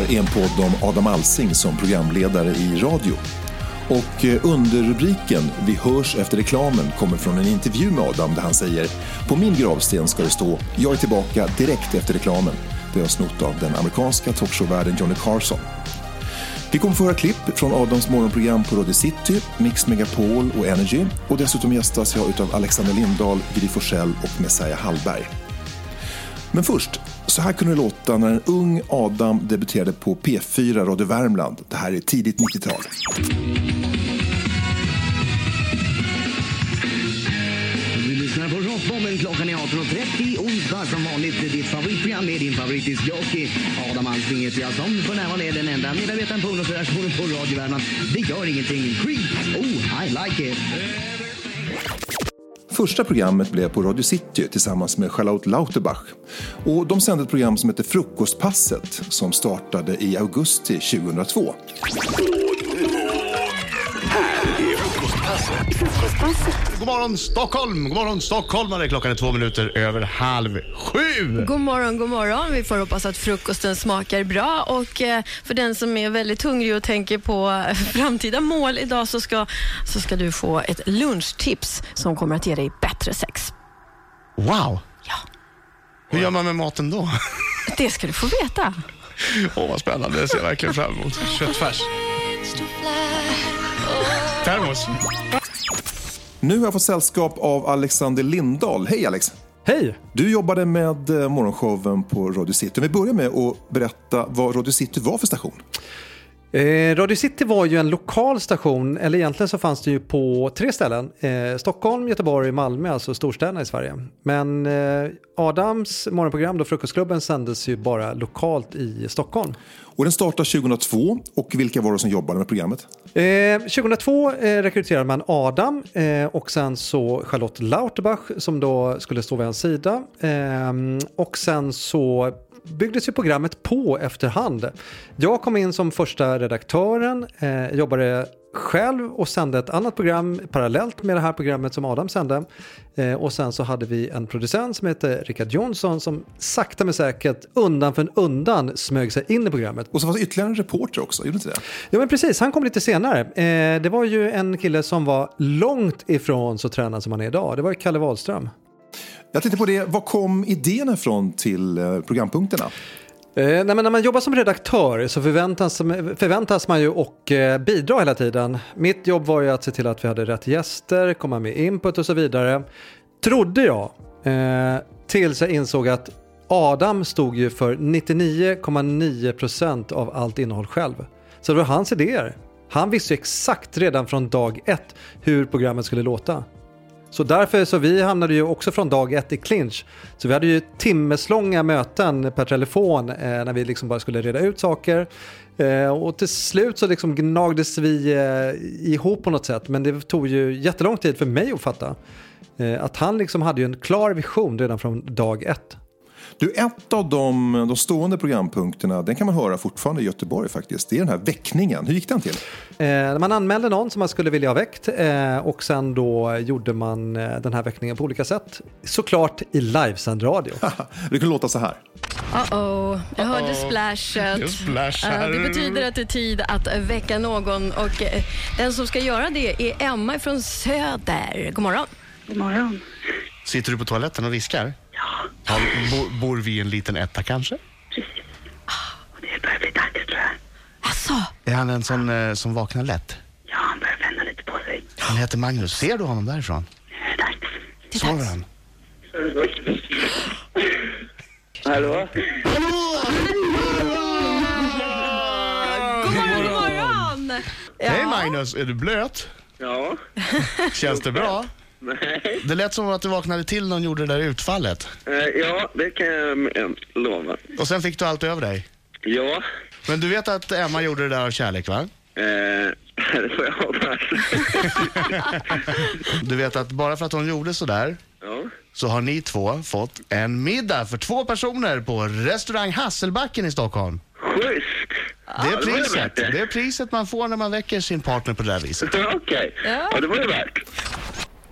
Här är en podd om Adam Alsing som programledare i radio. Och eh, underrubriken Vi hörs efter reklamen kommer från en intervju med Adam där han säger På min gravsten ska det stå Jag är tillbaka direkt efter reklamen. Det har jag snott av den amerikanska talkshowvärden Johnny Carson. Vi kommer få höra klipp från Adams morgonprogram på Radio City, Mix Megapol och Energy. Och dessutom gästas jag av Alexander Lindahl, Gry Forssell och Messiah Hallberg. Men först, så här kunde det låta när en ung Adam debuterade på P4 Radio Värmland. Det här är tidigt 90-tal. Rockbomben. Klockan är 18.30 onsdag som vanligt. Ditt favoritprogram med din favoritdiskjockey Adam Alsing heter jag som för närvarande är den enda medarbetaren på ungdomsredaktionen på Radio Värmland. Det gör ingenting. Creep, oh I like it. Första programmet blev på Radio City tillsammans med Charlotte Lauterbach. Och de sände ett program som heter Frukostpasset som startade i augusti 2002. God morgon Stockholm! God morgon stockholmare! Klockan är två minuter över halv sju. God morgon, god morgon. Vi får hoppas att frukosten smakar bra och eh, för den som är väldigt hungrig och tänker på framtida mål idag så ska, så ska du få ett lunchtips som kommer att ge dig bättre sex. Wow! Ja, Hur gör man med maten då? det ska du få veta. Åh, vad spännande. Det ser jag verkligen fram emot. Köttfärs. Termos. Nu har jag fått sällskap av Alexander Lindahl. Hej Alex! Hej! Du jobbade med eh, morgonshowen på Radio City. Vi börjar med att berätta vad Radio City var för station. Eh, Radio City var ju en lokal station, eller egentligen så fanns det ju på tre ställen. Eh, Stockholm, Göteborg, Malmö, alltså storstäderna i Sverige. Men eh, Adams morgonprogram, då Frukostklubben, sändes ju bara lokalt i Stockholm. Och den startade 2002 och vilka var det som jobbade med programmet? Eh, 2002 eh, rekryterade man Adam eh, och sen så Charlotte Lauterbach som då skulle stå vid hans sida. Eh, och sen så byggdes ju programmet på efterhand. Jag kom in som första redaktören, eh, jobbade själv och sände ett annat program parallellt med det här programmet som Adam sände. Eh, och sen så hade vi en producent som hette Rickard Jonsson som sakta men säkert undan för undan smög sig in i programmet. Och så fanns ytterligare en reporter också, gjorde inte det? Ja men precis, han kom lite senare. Eh, det var ju en kille som var långt ifrån så tränad som han är idag. Det var ju Kalle Wahlström. Jag tänkte på det, var kom idén ifrån till eh, programpunkterna? Eh, nej, men när man jobbar som redaktör så förväntas, förväntas man ju och eh, bidra hela tiden. Mitt jobb var ju att se till att vi hade rätt gäster, komma med input och så vidare. Trodde jag, eh, tills jag insåg att Adam stod ju för 99,9% av allt innehåll själv. Så det var hans idéer. Han visste ju exakt redan från dag ett hur programmet skulle låta. Så därför så vi hamnade ju också från dag ett i clinch. Så vi hade ju timmeslånga möten per telefon eh, när vi liksom bara skulle reda ut saker. Eh, och till slut så liksom gnagdes vi eh, ihop på något sätt. Men det tog ju jättelång tid för mig att fatta. Eh, att han liksom hade ju en klar vision redan från dag ett. Du, ett av de, de stående programpunkterna, den kan man höra fortfarande i Göteborg faktiskt. Det är den här väckningen. Hur gick den till? Eh, man anmälde någon som man skulle vilja ha väckt eh, och sen då gjorde man eh, den här väckningen på olika sätt. Såklart i livesänd radio. det kunde låta så här. Uh-oh, jag hörde splashet. Det splash här. det betyder att det är tid att väcka någon och eh, den som ska göra det är Emma från Söder. God morgon. God morgon. Sitter du på toaletten och viskar? Ja. Bor, bor vi i en liten etta kanske? Och det börjar bli dags tror jag. Alltså, Är han en sån eh, som vaknar lätt? Ja, han börjar vända lite på sig. Han heter Magnus. Ser du honom därifrån? Det är dags. det är Sover dags. han? Hallå? God morgon, god morgon! Hej Magnus, är du blöt? Ja? Känns det bra? Nej? Det lät som att du vaknade till när hon gjorde det där utfallet. Eh, ja, det kan jag eh, lova. Och sen fick du allt över dig. Ja? Men du vet att Emma gjorde det där av kärlek va? Eh, det får jag hoppas. Du vet att bara för att hon gjorde sådär ja? så har ni två fått en middag för två personer på restaurang Hasselbacken i Stockholm. Schysst! Det är Ja, det priset. det. Det är priset man får när man väcker sin partner på det där viset. Ja, Okej. Ja, det var ju värt.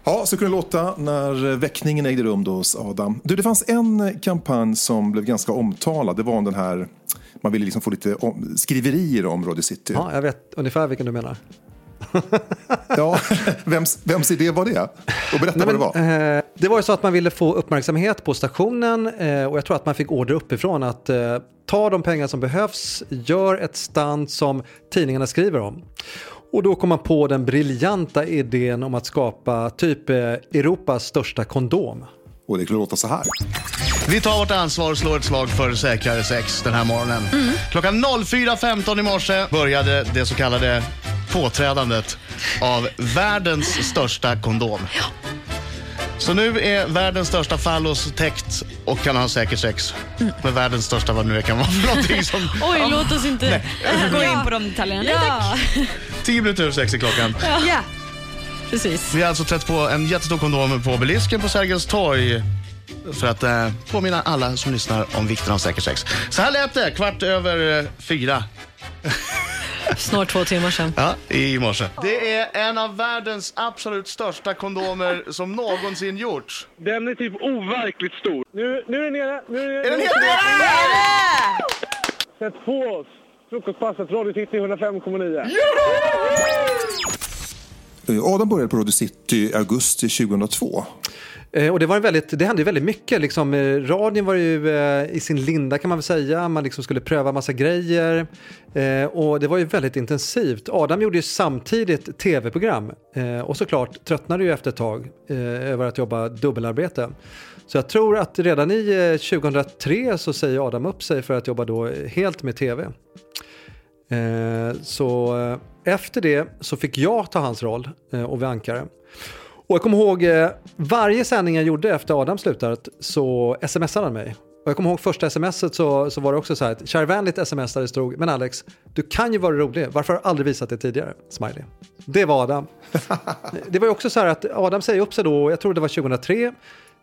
Ja, så kunde det låta när väckningen ägde rum då hos Adam. Du, det fanns en kampanj som blev ganska omtalad. Det var om den här, man ville liksom få lite om, skriverier om Radio City. Ja, jag vet ungefär vilken du menar. Ja, vems, vems idé var det? Och berätta Nej, vad det var. eh, det var ju så att man ville få uppmärksamhet på stationen eh, och jag tror att man fick order uppifrån att eh, ta de pengar som behövs, gör ett stand som tidningarna skriver om. Och då kom man på den briljanta idén om att skapa typ eh, Europas största kondom. Och det skulle låta så här. Vi tar vårt ansvar och slår ett slag för säkrare sex den här morgonen. Klockan 04.15 i morse började det så kallade påträdandet av världens största kondom. Så nu är världens största fallos täckt och kan ha säkert sex. Med världens största vad nu det kan vara för någonting som... Oj, låt oss inte... Gå in på de detaljerna. Nej, Ja, 10 minuter över sex är klockan. Ja. precis. Vi har alltså trätt på en jättestor kondom på obelisken på Sergels torg för att eh, påminna alla som lyssnar om vikten av säker sex. Så här lät det kvart över eh, fyra Snart två timmar sedan. ja, i morse. Det är en av världens absolut största kondomer som någonsin gjorts. Den är typ overkligt stor. Nu, nu är den nere. Nu är, Är den helt nere? Sätt på oss. Frukostpasset, Radio City 105,9. Eh, Adam började på Radio City i augusti 2002. Eh, och det, var en väldigt, det hände ju väldigt mycket. Liksom, eh, radion var ju eh, i sin linda kan man väl säga. Man liksom skulle pröva massa grejer. Eh, och det var ju väldigt intensivt. Adam gjorde ju samtidigt tv-program. Eh, och såklart tröttnade ju efter ett tag eh, över att jobba dubbelarbete. Så jag tror att redan i eh, 2003 så säger Adam upp sig för att jobba då helt med tv. Eh, så eh, efter det så fick jag ta hans roll eh, och vara ankare. Och jag kommer ihåg varje sändning jag gjorde efter Adam slutat så smsade han mig. Och jag kommer ihåg första smset så, så var det också så här ett kärvänligt sms där det stod Men Alex, du kan ju vara rolig. Varför har du aldrig visat det tidigare? Smiley. Det var Adam. det var ju också så här att Adam säger upp sig då, jag tror det var 2003.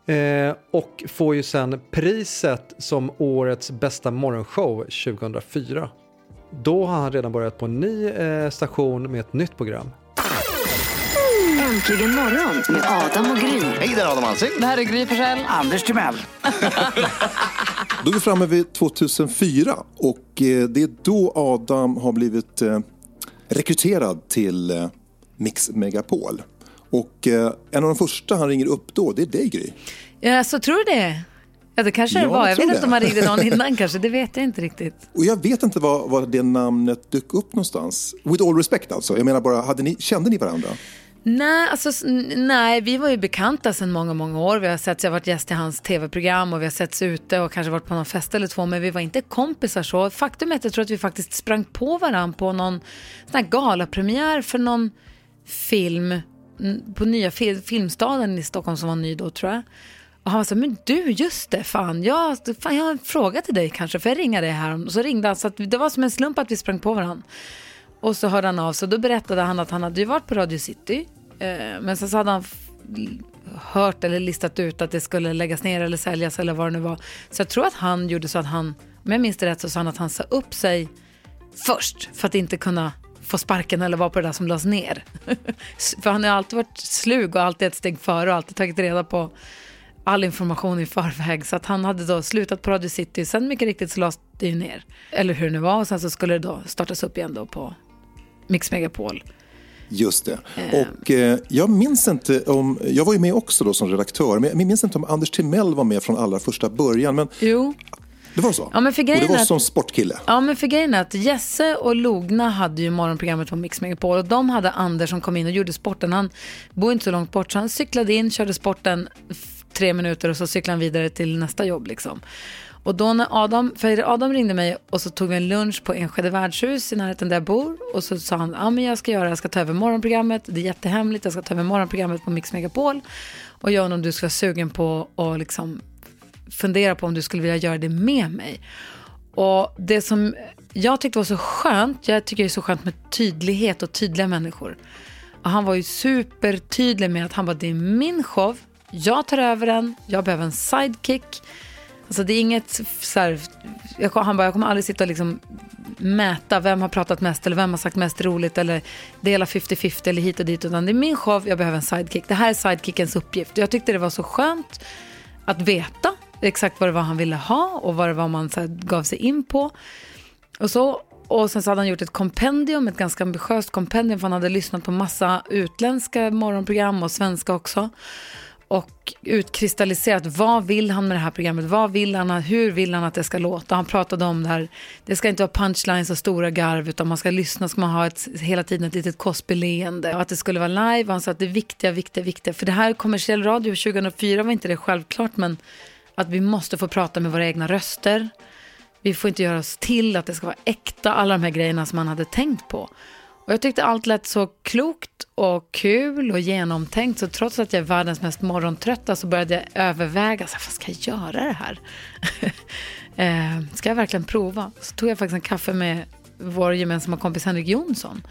Eh, och får ju sen priset som årets bästa morgonshow 2004. Då har han redan börjat på en ny eh, station med ett nytt program. Äntligen morgon med Adam och Gry. Hej där Adam Alsing. Det här är Gry Forssell. Anders Timell. Då är vi framme vid 2004 och eh, det är då Adam har blivit eh, rekryterad till eh, Mix Megapol. Och eh, en av de första han ringer upp då, det är dig Gry. Ja, så tror du det? Ja, det kanske det var. jag vet inte om han ringde någon innan kanske. Det vet jag inte riktigt. Och jag vet inte var, var det namnet dök upp någonstans. With all respect alltså. Jag menar bara, hade ni, kände ni varandra? Nej, alltså, nej, vi var ju bekanta sedan många, många år. Vi har sett, jag har varit gäst i hans tv-program och vi har setts ute och kanske varit på någon fest eller två, men vi var inte kompisar så. Faktum är att jag tror att vi faktiskt sprang på varandra på någon sån här galapremiär för någon film på nya fil- Filmstaden i Stockholm som var ny då tror jag. Och han var så här, men du, just det, fan jag, fan, jag har en fråga till dig kanske, för jag ringa dig här. Och så ringde han, så att det var som en slump att vi sprang på varandra. Och så hörde han av sig och då berättade han att han hade ju varit på Radio City. Eh, men sen så hade han hört eller listat ut att det skulle läggas ner eller säljas eller vad det nu var. Så jag tror att han gjorde så att han, om jag minns det rätt så sa han att han sa upp sig först för att inte kunna få sparken eller vara på det där som lades ner. för han har ju alltid varit slug och alltid ett steg före och alltid tagit reda på all information i förväg. Så att han hade då slutat på Radio City. Sen mycket riktigt så lades det ju ner. Eller hur det nu var. Och sen så skulle det då startas upp igen då på Mix Megapol. Just det. Och eh, jag minns inte om, jag var ju med också då som redaktör, men jag minns inte om Anders Timell var med från allra första början. Men Jo. det var så? Ja, men för och det var att- som sportkille? Ja, men för grejen är att Jesse och Logna hade ju morgonprogrammet på Mix Megapol och de hade Anders som kom in och gjorde sporten. Han bor inte så långt bort så han cyklade in, körde sporten tre minuter och så cyklade han vidare till nästa jobb liksom. Och då när Adam, för Adam ringde mig och så tog vi en lunch på Enskede värdshus i närheten där jag bor. Och så sa han, ja men jag ska göra, jag ska ta över morgonprogrammet. Det är jättehemligt, jag ska ta över morgonprogrammet på Mix Megapol. Och jag undrar om du ska vara sugen på att liksom fundera på om du skulle vilja göra det med mig. Och det som jag tyckte var så skönt, jag tycker det är så skönt med tydlighet och tydliga människor. Och han var ju supertydlig med att han bara, det är min show, jag tar över den, jag behöver en sidekick. Alltså det är inget så här, jag, han bara, jag kommer aldrig sitta och liksom mäta vem har pratat mest eller vem har sagt mest roligt eller dela 50-50 eller hit och dit. Utan det är min show, jag behöver en sidekick. Det här är sidekickens uppgift. Jag tyckte det var så skönt att veta exakt vad det var han ville ha och vad det var man så här, gav sig in på. Och, så, och sen så hade han gjort ett kompendium, ett ganska ambitiöst kompendium, för han hade lyssnat på massa utländska morgonprogram och svenska också. Och utkristalliserat, vad vill han med det här programmet? Vad vill han, hur vill han att det ska låta? Han pratade om det här, det ska inte vara punchlines och stora garv, utan man ska lyssna, ska man ha ett, hela tiden ett litet Cosby-leende. Och att det skulle vara live, han sa att det är viktiga, viktiga, viktiga. För det här kommersiell radio 2004 var inte det självklart, men att vi måste få prata med våra egna röster. Vi får inte göra oss till att det ska vara äkta, alla de här grejerna som man hade tänkt på. Och jag tyckte allt lät så klokt och kul och genomtänkt. Så trots att jag är världens mest morgontrötta så började jag överväga, så här, vad ska jag göra det här? eh, ska jag verkligen prova? Så tog jag faktiskt en kaffe med vår gemensamma kompis Henrik Jonsson.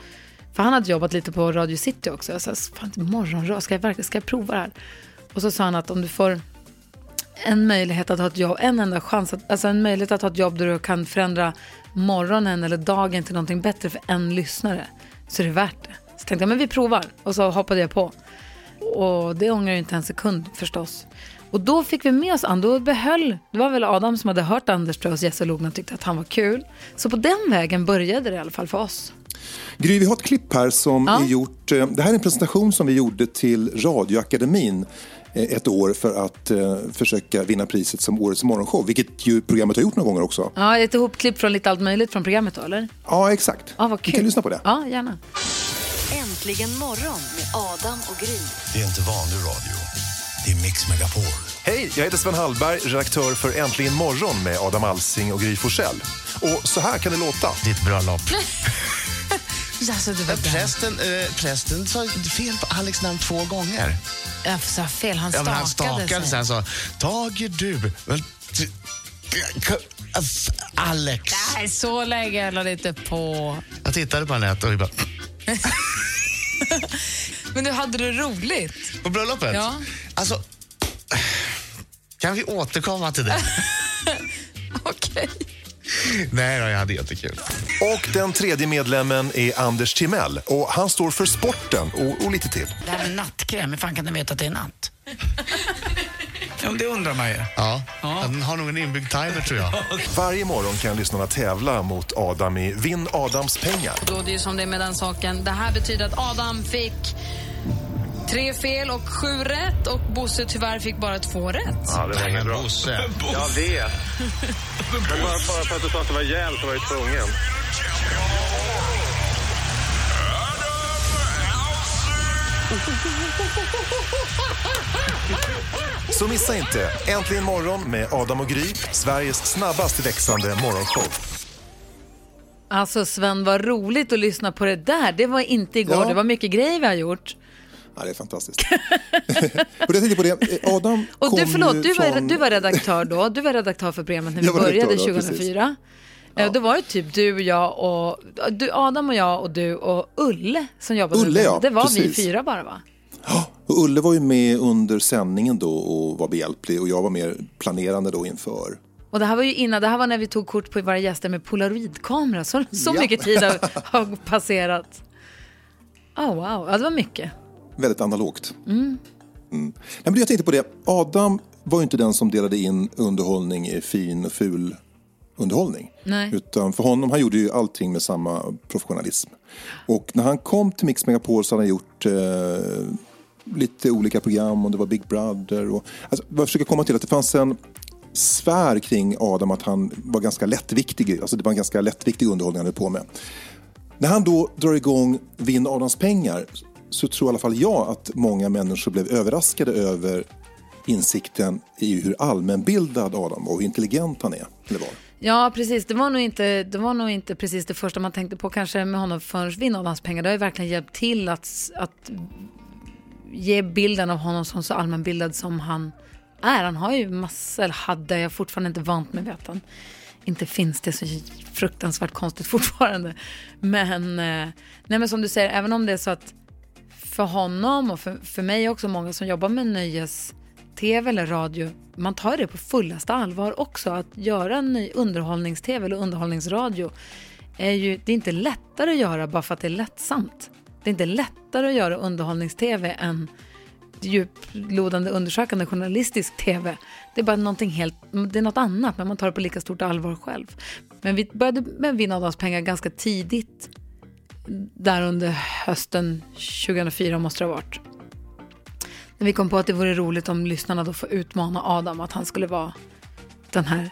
För han hade jobbat lite på Radio City också. Jag sa, fan morgonrad, ska jag verkligen ska jag prova det här? Och så sa han att om du får en möjlighet att ha ett jobb, en enda chans, att, alltså en möjlighet att ha ett jobb där du kan förändra morgonen eller dagen till någonting bättre för en lyssnare, så är det värt det. Så tänkte jag, men vi provar. Och så hoppade jag på. Och det ångrar jag inte en sekund förstås. Och då fick vi med oss Anders, behöll, det var väl Adam som hade hört Anders tror jag hos Jesse Logna och tyckte att han var kul. Så på den vägen började det i alla fall för oss. Gry, vi har ett klipp här som Ja. är gjort. eh, Det här är en presentation som vi gjorde till Radioakademin ett år för att eh, försöka vinna priset som Årets morgonshow, vilket ju programmet har gjort några gånger också. Ja, ett ihopklipp från lite allt möjligt från programmet då, eller? Ja, exakt. Ja, vad kul. Vi kan lyssna på det. Ja, gärna. Äntligen morgon med Adam och Gry. Det är inte vanlig radio. Det är Mix Megapol. Hej, jag heter Sven Hallberg, redaktör för Äntligen morgon med Adam Alsing och Gry Forssell. Och så här kan det låta. Ditt bröllop. Alltså, det var Prästen, eh, prästen sa fel på Alex namn två gånger. Jag sa fel, han Ja, stakade, han stakade sig. Han sa, Tage du. Alex. Nej, så länge jag la inte på. Jag tittade på Anette och bara, Men du hade det roligt. på bröllopet? Ja. Alltså, kan vi återkomma till det? Okej. Nej då, jag hade jättekul. Och den tredje medlemmen är Anders Timell och han står för sporten och, och lite till. Det här med nattkräm, hur fan kan du veta att det är natt? Ja, det undrar man ju. Ja, han har nog en inbyggd timer tror jag. Varje morgon kan lyssnarna tävla mot Adam i Vinn Adams pengar. Då det är ju som det är med den saken. Det här betyder att Adam fick tre fel och sju rätt och Bosse tyvärr fick bara två rätt. Ja, det var inget bra. Bosse. Jag vet. Men bara, bara för att du sa att det var jämnt så var jag tvungen. Så missa inte Äntligen morgon med Adam och Gry, Sveriges snabbast växande morgonshow. Alltså Sven, vad roligt att lyssna på det där. Det var inte igår, Ja. det var mycket grejer vi har gjort. Ja, det är fantastiskt. och jag tänkte på det, eh, Adam Och kom du, förlåt, du var, från... du var redaktör då. Du var redaktör för programmet när vi började då, 2004. Ja. Då var det typ du och jag och du, Adam och jag och du och Ulle som jobbade med Ulle, ja, programmet. Det var vi precis. fyra bara va? Och Ulle var ju med under sändningen då och var behjälplig och jag var mer planerande då inför. Och det här var ju innan, det här var när vi tog kort på våra gäster med polaroidkamera. Så, så Ja. mycket tid har, har passerat. Oh, wow, ja, det var mycket. Väldigt analogt. Mm. Mm. Nej, men jag tänkte på det, Adam var ju inte den som delade in underhållning i fin och ful underhållning. Nej. Utan för honom, han gjorde ju allting med samma professionalism. Och när han kom till Mix Megapol så hade han gjort eh, lite olika program och det var Big Brother. Och, alltså, jag försöker komma till att det fanns en sfär kring Adam att han var ganska lättviktig. Alltså det var en ganska lättviktig underhållning han höll på med. När han då drar igång Vinn Adams pengar så tror i alla fall jag att många människor blev överraskade över insikten i hur allmänbildad Adam var och hur intelligent han är. Eller var. Ja, precis. Det var, nog inte, det var nog inte precis det första man tänkte på kanske med honom förrän vi nådde hans pengar. Det har ju verkligen hjälpt till att, att ge bilden av honom som så allmänbildad som han är. Han har ju massor, hade, jag fortfarande inte vant mig vid att han inte finns. Det så fruktansvärt konstigt fortfarande. Men, eh, nej men som du säger, även om det är så att för honom och för, för mig också, många som jobbar med nöjes tv eller radio, man tar det på fullaste allvar också. Att göra en ny underhållnings-tv eller underhållningsradio är ju, det är inte lättare att göra bara för att det är lättsamt. Det är inte lättare att göra underhållnings-tv än djuplodande undersökande journalistisk tv. Det är bara någonting helt, det är något annat men man tar det på lika stort allvar själv. Men vi började med Vinna pengar ganska tidigt. Där under hösten 2004 måste det ha varit. När vi kom på att det vore roligt om lyssnarna då får utmana Adam att han skulle vara den här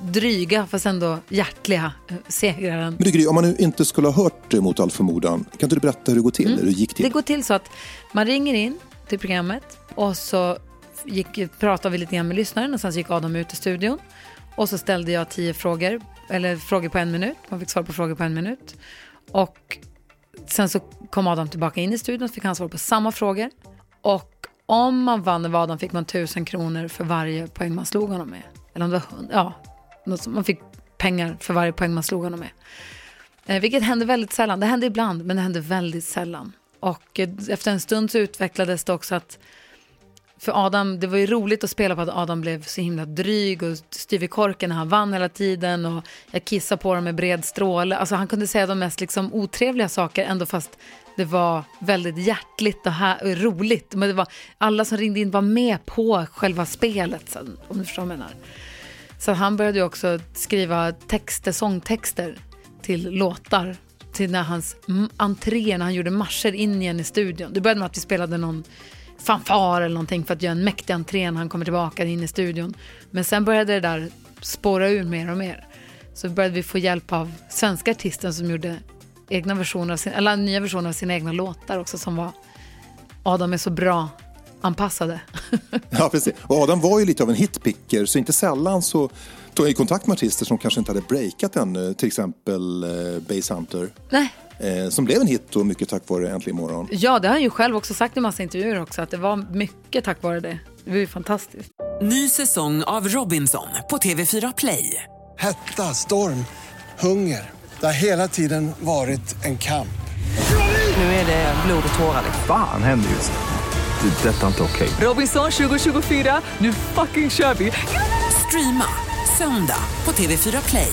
dryga fast ändå hjärtliga eh, segraren. Men du Gry, om man nu inte skulle ha hört det mot all förmodan, kan inte du berätta hur det går till? Mm. Hur det gick till? Det går till så att man ringer in till programmet och så gick, pratade vi lite grann med lyssnaren och sen så gick Adam ut i studion och så ställde jag tio frågor, eller frågor på en minut. Man fick svar på frågor på en minut. Och sen så kom Adam tillbaka in i studion och fick han svar på samma frågor. Och om man vann över Adam fick man tusen kronor för varje poäng man slog honom med. Eller om det var, ja, man fick pengar för varje poäng man slog honom med. Eh, vilket hände väldigt sällan. Det hände ibland, men det hände väldigt sällan. Och eh, efter en stund så utvecklades det också att för Adam, det var ju roligt att spela på att Adam blev så himla dryg och styv i korken när han vann hela tiden och jag kissade på honom med bred stråle. Alltså han kunde säga de mest liksom otrevliga saker ändå fast det var väldigt hjärtligt och, här, och roligt. Men det var, alla som ringde in var med på själva spelet, så, om du förstår vad jag menar. Så han började ju också skriva texter, sångtexter till låtar. Till när hans entré, när han gjorde marscher in igen i studion. Det började med att vi spelade någon fanfar eller någonting för att göra en mäktig entré när han kommer tillbaka in i studion. Men sen började det där spåra ur mer och mer. Så började vi få hjälp av svenska artister som gjorde egna versioner sin, eller nya versioner av sina egna låtar också som var Adam är så bra anpassade. Ja, precis. Och Adam var ju lite av en hitpicker, så inte sällan så tog jag i kontakt med artister som kanske inte hade breakat ännu, till exempel eh, Base Hunter. Nej. Eh, som blev en hit och mycket tack vare Äntligen morgon. Ja, det har han ju själv också sagt i massa intervjuer också, att det var mycket tack vare det. Det var ju fantastiskt. Ny säsong av Robinson på TV4 Play. Hetta, storm, hunger. Det har hela tiden varit en kamp. Nu är det blod och tårar. Fan händer just nu. Det. är Detta är inte okej. Robinson 2024, nu fucking kör vi! Streama söndag på TV4 Play.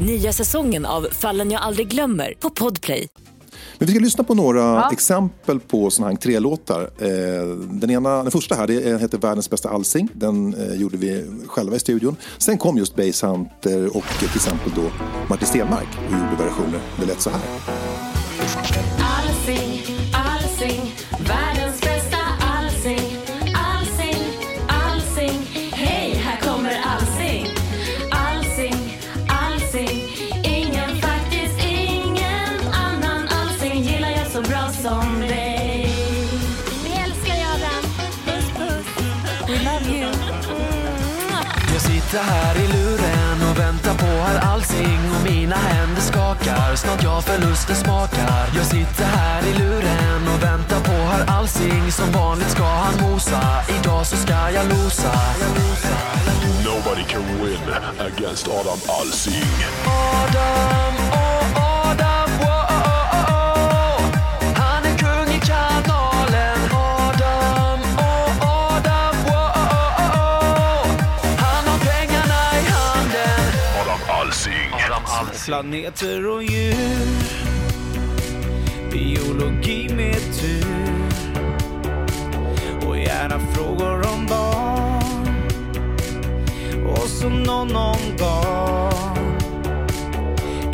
Nya säsongen av Fallen jag aldrig glömmer på Podplay. Men vi ska lyssna på några Ja. exempel på sådana här entrélåtar. Eh, Den, ena, den första här det heter Världens bästa Alsing. Den eh, gjorde vi själva i studion. Sen kom just Base Hunter och till exempel då Martin Stenmark och gjorde versioner. Det lät så här. Sitter här i luren och väntar på herr Alsing och mina händer skakar. Snart jag förlusten smakar. Jag sitter här i luren och väntar på herr Alsing. Som vanligt ska han mosa. Idag så ska jag losa. Nobody can win against Adam Alsing. Adam, Planeter och djur Biologi med tur. Och gärna frågor om barn. Och som någon någon gång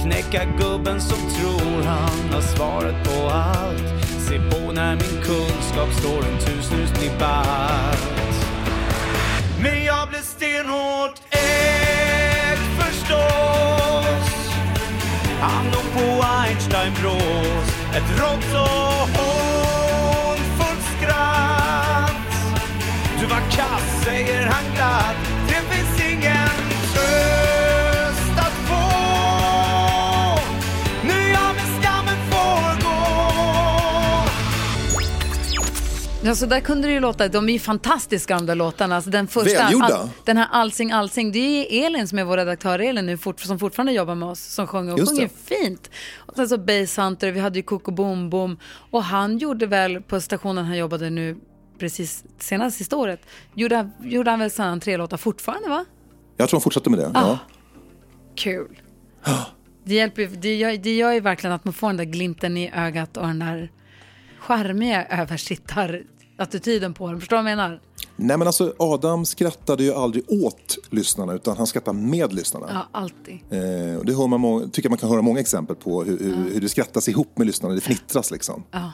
Knäcka gubben som tror han har svaret på allt. Se på när min kunskap står en tusenhuslig balt. Men jag blev stenhårt ägd förstås han dog på Einstein-bros, Ett rått och hånfullt skratt. Du var kass, säger han glatt. Ja, så där kunde det ju låta. De är ju fantastiska de där låtarna. Alltså den första, Välgjorda. den här Allsing Allsing, det är Elin som är vår redaktör Elin nu, fort, som fortfarande jobbar med oss, som sjunger Just sjunger det. fint. Och sen så Bass Hunter, vi hade ju Coco Boom Boom och han gjorde väl på stationen han jobbade nu precis senast sista året, gjorde, gjorde han väl sådana tre låtar fortfarande va? Jag tror han fortsätter med det. Ah. Ja. Kul. Det, hjälper, det, gör, det gör ju verkligen att man får den där glimten i ögat och den där charmiga översittar-attityden på den. Förstår du vad jag menar? Nej men alltså Adam skrattade ju aldrig åt lyssnarna utan han skrattade med lyssnarna. Ja, alltid. Eh, och det hör man tycker jag man kan höra många exempel på hur, hur, hur det skrattas ihop med lyssnarna, det fnittras liksom. Ja.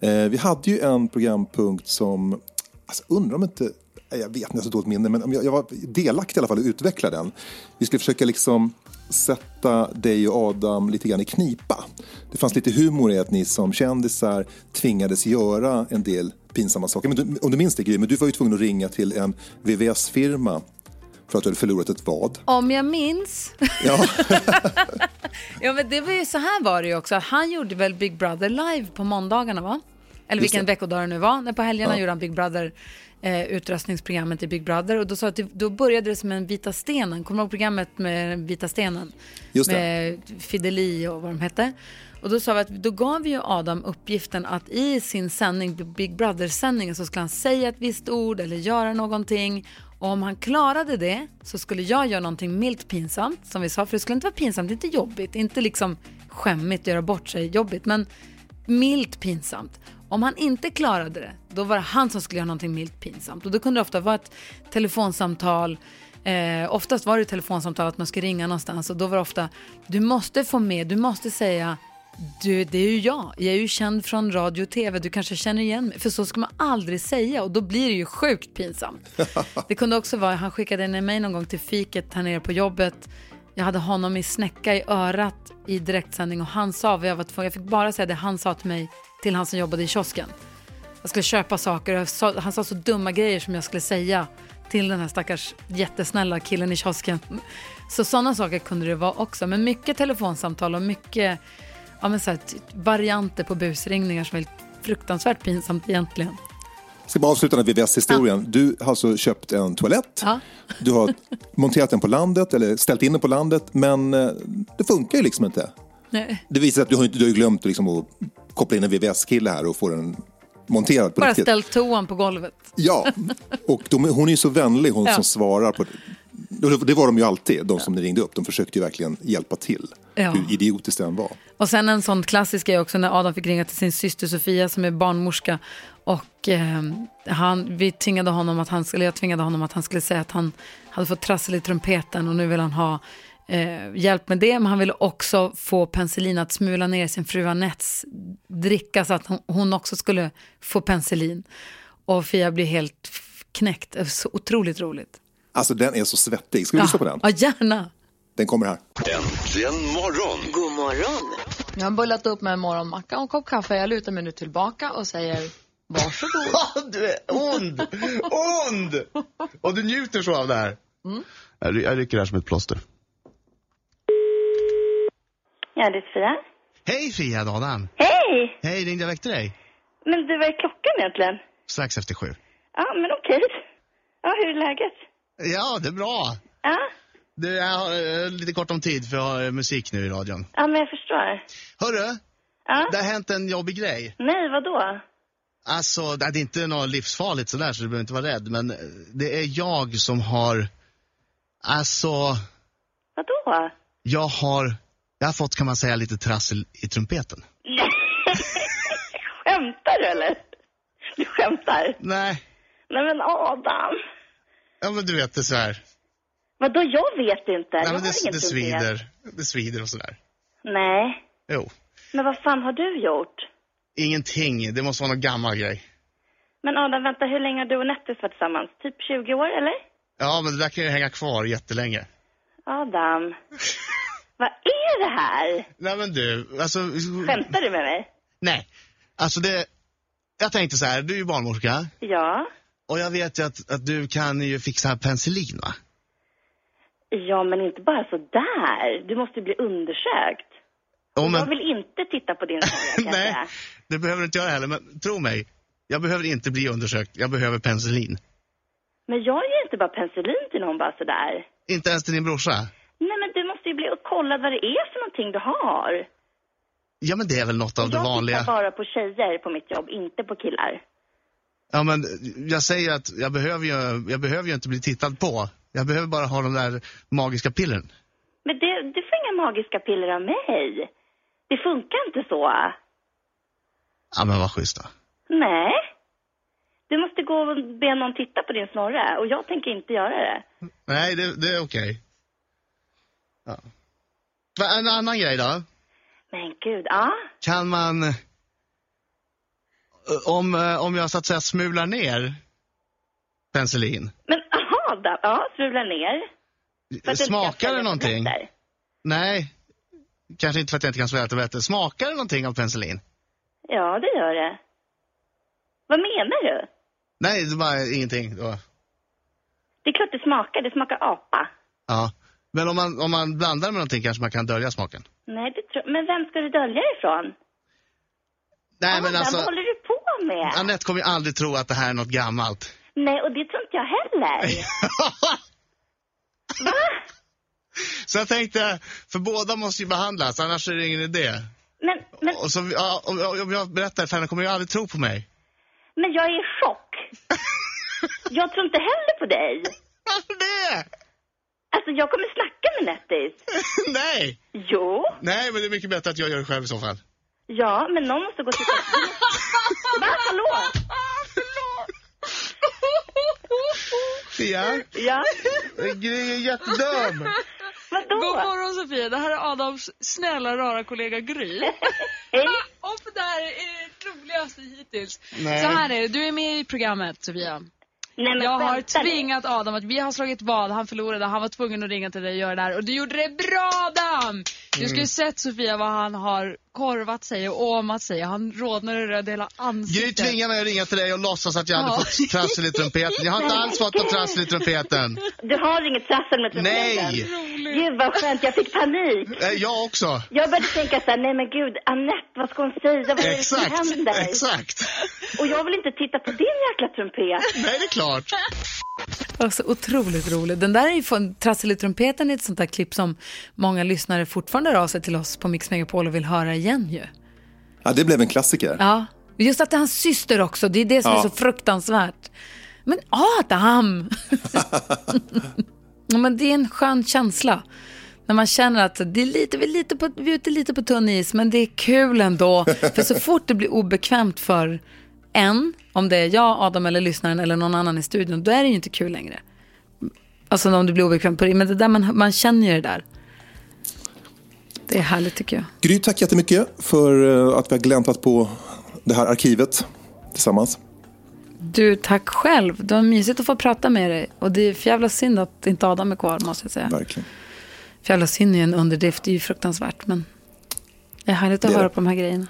Eh, vi hade ju en programpunkt som, alltså undrar om inte, jag vet inte, jag har så dåligt minne, men jag, jag var delaktig i alla fall att utveckla den. Vi skulle försöka liksom sätta dig och Adam lite grann i knipa. Det fanns lite humor i att ni som kändisar tvingades göra en del pinsamma saker. Men du, om du minns det Gry, men du var ju tvungen att ringa till en VVS-firma för att du hade förlorat ett vad. Om jag minns. Ja. ja, men det var ju så här var det ju också. Han gjorde väl Big Brother live på måndagarna va? Eller Just vilken veckodag det nu var. När på helgerna Ja. gjorde han Big Brother eh, utröstningsprogrammet i Big Brother och då sa att det, då började det som en Vita stenen. Kommer du ihåg programmet med Vita stenen? Just det. Med Fideli och vad de hette. Och då sa vi att då gav vi ju Adam uppgiften att i sin sändning, Big Brother-sändningen, så skulle han säga ett visst ord eller göra någonting. Och om han klarade det så skulle jag göra någonting milt pinsamt, som vi sa, för det skulle inte vara pinsamt, inte jobbigt, inte liksom skämmigt, göra bort sig jobbigt, men milt pinsamt. Om han inte klarade det, då var det han som skulle göra någonting milt pinsamt. Och då kunde det ofta vara ett telefonsamtal, eh, oftast var det ett telefonsamtal att man skulle ringa någonstans och då var det ofta, du måste få med, du måste säga du, det är ju jag. Jag är ju känd från radio och tv. Du kanske känner igen mig. För så ska man aldrig säga och då blir det ju sjukt pinsamt. Det kunde också vara, han skickade ner mig någon gång till fiket här nere på jobbet. Jag hade honom i snäcka i örat i direktsändning och han sa vad jag var tvungen, jag fick bara säga det han sa till mig till han som jobbade i kiosken. Jag skulle köpa saker och sa, han sa så dumma grejer som jag skulle säga till den här stackars jättesnälla killen i kiosken. Så sådana saker kunde det vara också. Men mycket telefonsamtal och mycket ja, men så här, t- varianter på busringningar som är fruktansvärt pinsamt egentligen. Jag ska bara avsluta den VVS-historien. Du har alltså köpt en toalett. Ja. Du har monterat den på landet, eller ställt in den på landet, men eh, det funkar ju liksom inte. Nej. Det visar att du har, inte, du har glömt liksom att koppla in en VVS-kille här och få den monterad på Bara riktigt. ställt toan på golvet. Ja, och de, hon är ju så vänlig hon Ja. som svarar på det. Var de ju alltid, de som ni ringde upp. De försökte ju verkligen hjälpa till, Ja. hur idiotiskt det än var. Och sen en sån klassisk är också när Adam fick ringa till sin syster Sofia som är barnmorska. Och eh, han, vi tvingade honom att han skulle, jag tvingade honom att han skulle säga att han hade fått trassel i trumpeten och nu vill han ha eh, hjälp med det. Men han ville också få penicillin att smula ner sin fru Anettes dricka så att hon, hon också skulle få penicillin. Och Fia blir helt knäckt. Så otroligt roligt. Alltså den är så svettig. Ska vi lyssna på den? Ja, gärna. Den kommer här. Äntligen morgon! God morgon. Jag har bullat upp med en morgonmacka och en kopp kaffe. Jag lutar mig nu tillbaka och säger varsågod. du är ond! Ond! Och du njuter så av det här. Mm. Jag rycker det här som ett plåster. Ja, det är Fia. Hej Fia, Adam. Hej! Hej, ringde jag väckte dig? Men du, vad är klockan egentligen? Strax efter sju. Ja, men okej. Ja, hur är läget? Ja, det är bra. Ja, Du, jag har eh, lite kort om tid för jag har eh, musik nu i radion. ja men jag förstår. Hörru, Ja? det har hänt en jobbig grej. Nej, vad då? Alltså, det är inte något livsfarligt sådär så du behöver inte vara rädd. Men eh, det är jag som har, alltså, Vadå? jag har, jag har fått kan man säga lite trassel i trumpeten. Skämtar du eller? Du skämtar? Nej. Nej men Adam. Ja men du vet det så här. Vadå, jag vet inte. Nej, men det, det trumpet. svider. Det svider och sådär. Nej. Jo. Men vad fan har du gjort? Ingenting. Det måste vara någon gammal grej. Men Adam, vänta, hur länge har du och Nettis varit tillsammans? Typ 20 år, eller? Ja, men det där kan ju hänga kvar jättelänge. Adam. vad är det här? Nej men du, alltså... Skämtar du med mig? Nej. Alltså det... Jag tänkte så här, du är ju barnmorska. Ja. Och jag vet ju att, att du kan ju fixa penicillin va? Ja, men inte bara så där. Du måste bli undersökt. Oh, Jag men, vill inte titta på din jag Nej. säga. det behöver du inte göra heller, men tro mig. Jag behöver inte bli undersökt, jag behöver penicillin. Men jag ger inte bara penicillin till någon bara sådär. Inte ens till din brorsa. Nej, men du måste ju bli och kolla vad det är för någonting du har. Ja men det är väl något av det jag vanliga. tittar bara på tjejer på mitt jobb, inte på killar. Ja men jag säger att jag behöver ju, jag behöver ju inte bli tittad på. Jag behöver bara ha de där magiska pillren. Men det, du får inga magiska piller av mig. Det funkar inte så. Ja men vad schysst då. Nej. Du måste gå och be någon titta på din snorre och jag tänker inte göra det. Nej, det, det är okej. Ja. En annan grej då. Men gud, ja. Kan man... eh, Om, eh, om jag så att säga smular ner penicillin, Men aha, då, ja, strula ner. För smakar det någonting? tabletter. Nej, kanske inte för att jag inte kan svälja tabletter. Smakar det någonting av penicillin? Ja, det gör det. Vad menar du? Nej, det var ingenting. Då. Det är klart det smakar, det smakar apa. Ja. Men om man, om man blandar med någonting kanske man kan dölja smaken? Nej, det tror Men vem ska du dölja ifrån? Nej, men Adam, alltså... vad håller du på med? Anette kommer ju aldrig tro att det här är något gammalt. Nej, och det tror inte jag heller. Så jag tänkte, för båda måste ju behandlas, annars är det ingen idé. Men, men, Och så, ja, om, om jag berättar för henne kommer ju aldrig tro på mig. men jag är i chock. jag tror inte heller på dig. Varför det? Alltså, jag kommer snacka med Nettis. Nej! Jo. Nej, men det är mycket bättre att jag gör det själv i så fall. Ja, men någon måste gå och titta. Va? Hallå? Ja? Ja. Gry är jättedum. Vadå? God morgon Sofia, det här är Adams snälla rara kollega Gry. Hej. Och det här är det roligaste hittills. Nej. Så här är det, du är med i programmet Sofia. Nej, men jag har tvingat Adam att vi har slagit vad, han förlorade, han var tvungen att ringa till dig och göra det här. Och du gjorde det bra Adam! Du skulle Mm. sett Sofia vad han har korvat sig och åmat sig. Han rodnar och röd hela Gry ansiktet. tvingade mig att ringa till dig och låtsas att jag hade Ja. fått trassel i trumpeten. Jag har inte alls fått något trassel i trumpeten. Du har inget trassel med trumpeten? Nej. Gud vad skönt, jag fick panik. Eh, Jag också. Jag började tänka så här, nej men gud, Annette, vad ska hon säga? Vad är det som händer? exakt. Och jag vill inte titta på din jäkla trumpet. Nej, det är klart. Alltså, otroligt roligt. Den där är ju från Trassel i är ett sånt där klipp som många lyssnare fortfarande hör av sig till oss på Mix Megapol och vill höra igen ju. Ja, det blev en klassiker. Ja, just att det är hans syster också, det är det som Ja. är så fruktansvärt. Men Adam! ja, men det är en skön känsla. När man känner att det är lite, vi, är lite på, vi är ute lite på tunn is, men det är kul ändå. För så fort det blir obekvämt för en, om det är jag, Adam eller lyssnaren eller någon annan i studion, då är det ju inte kul längre. Alltså om det blir obekvämt på det, men det där man, man känner ju det där. Det är härligt tycker jag. Gry, tack jättemycket för eh, att vi har gläntat på det här arkivet tillsammans. Du, tack själv. Det var mysigt att få prata med dig. Och det är för jävla synd att inte Adam är kvar, måste jag säga. Verkligen. För jävla synd är ju en underdrift, det är ju fruktansvärt. Men det är härligt att Det är höra det. på de här grejerna.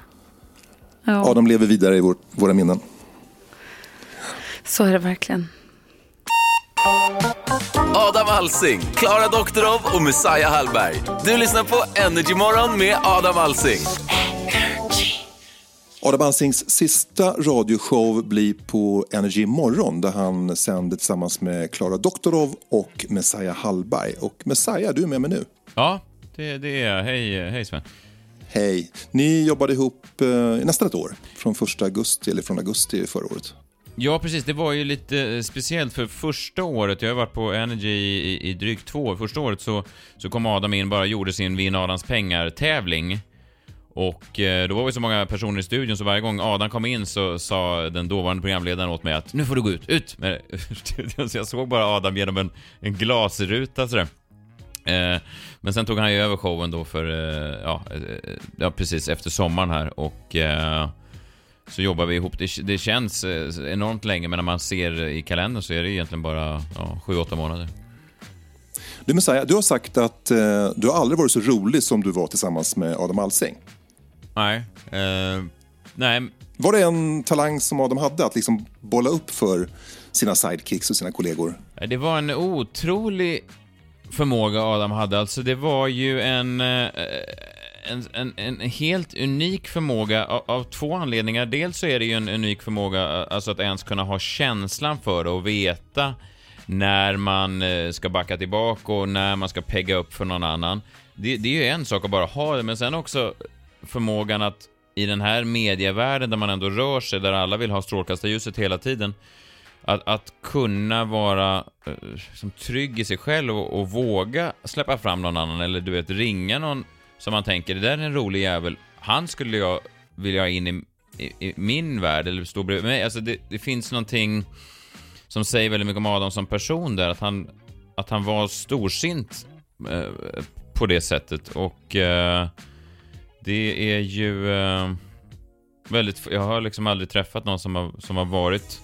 Ja, Adam lever vidare i vår, våra minnen. så är det verkligen. Adam Alsing, Klara Doktorov och Messiah Hallberg. Du lyssnar på Energy Morgon med Adam Alsing. Adam Alsings sista radioshow blir på Energy morgon där han sänder tillsammans med Klara Doktorov och Messiah Hallberg. Och Messiah, du är med mig nu. Ja, det, det är jag. Hej, hej Sven. Hej. Ni jobbade ihop eh, nästan ett år, från första augusti, eller från augusti förra året. Ja, precis. Det var ju lite eh, speciellt för första året, jag har varit på Energy i, i, drygt två år. Första året så, så kom Adam in bara och gjorde sin Vinn Adams pengar-tävling. Och eh, då var vi så många personer i studion så varje gång Adam kom in så sa den dåvarande programledaren åt mig att nu får du gå ut, ut med. Så jag såg bara Adam genom en, en glasruta sådär. Eh, men sen tog han ju över showen då för, eh, ja, eh, ja, precis efter sommaren här och eh, så jobbar vi ihop. Det, det känns eh, enormt länge men när man ser i kalendern så är det egentligen bara ja, 7-8 månader. Du Messiah, du har sagt att eh, du har aldrig varit så rolig som du var tillsammans med Adam Alsing. Nej. Nej. Var det en talang som Adam hade, att liksom bolla upp för sina sidekicks och sina kollegor? Det var en otrolig förmåga Adam hade. Alltså det var ju en, eh, en, en, en helt unik förmåga av, av två anledningar. Dels så är det ju en unik förmåga, eh, alltså att ens kunna ha känslan för det och veta när man eh, ska backa tillbaka och när man ska pegga upp för någon annan. Det, det är ju en sak att bara ha det, men sen också förmågan att i den här medievärlden där man ändå rör sig, där alla vill ha strålkastarljuset hela tiden, att, att kunna vara eh, som trygg i sig själv och, och våga släppa fram någon annan eller du vet ringa någon som man tänker, det där är en rolig jävel, han skulle jag vilja ha in i, i, i min värld eller stå bredvid mig. Alltså det, det finns någonting som säger väldigt mycket om Adam som person där, att han, att han var storsint eh, på det sättet och eh, det är ju eh, väldigt, jag har liksom aldrig träffat någon som har, som har varit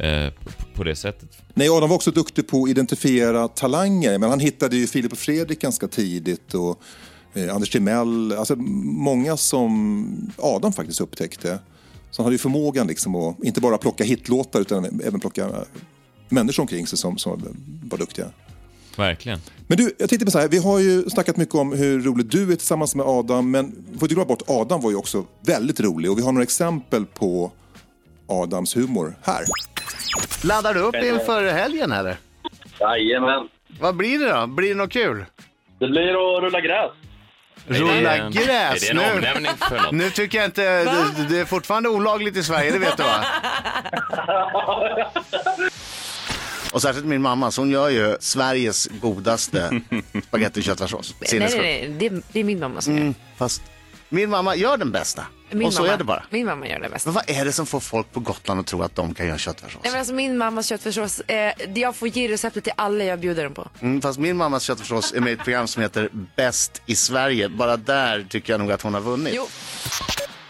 eh, på, det sättet. Nej, Adam var också duktig på att identifiera talanger, men han hittade ju Filip och Fredrik ganska tidigt och eh, Anders Timell, alltså många som Adam faktiskt upptäckte. Så han hade ju förmågan liksom att inte bara plocka hitlåtar utan även plocka eh, människor omkring sig som, som var duktiga. Verkligen. Men du, jag tänkte på så här, vi har ju snackat mycket om hur rolig du är tillsammans med Adam, men får inte glömma bort, Adam var ju också väldigt rolig och vi har några exempel på Adams humor här. Laddar du upp inför helgen eller? Jajamän. Vad blir det då? Blir det något kul? Det blir att rulla gräs. Rulla Är det- gräs är det en nu. omnämning för något? Nu tycker jag inte, det, det är fortfarande olagligt i Sverige, det vet du va? Och särskilt min mamma, så hon gör ju Sveriges godaste spagetti och köttfärssås. Nej, nej, nej. Det, är, det är min mamma som gör Mm, fast min mamma gör den bästa. Min och så mamma, är det bara. Min mamma gör det bäst. Men vad är det som får folk på Gotland att tro att de kan göra köttfärssås? Nej, men alltså, min mammas köttfärssås, eh, jag får ge receptet till alla jag bjuder den på. Mm, fast min mammas köttfärssås är med i ett program som heter Bäst i Sverige. Bara där tycker jag nog att hon har vunnit. Jo.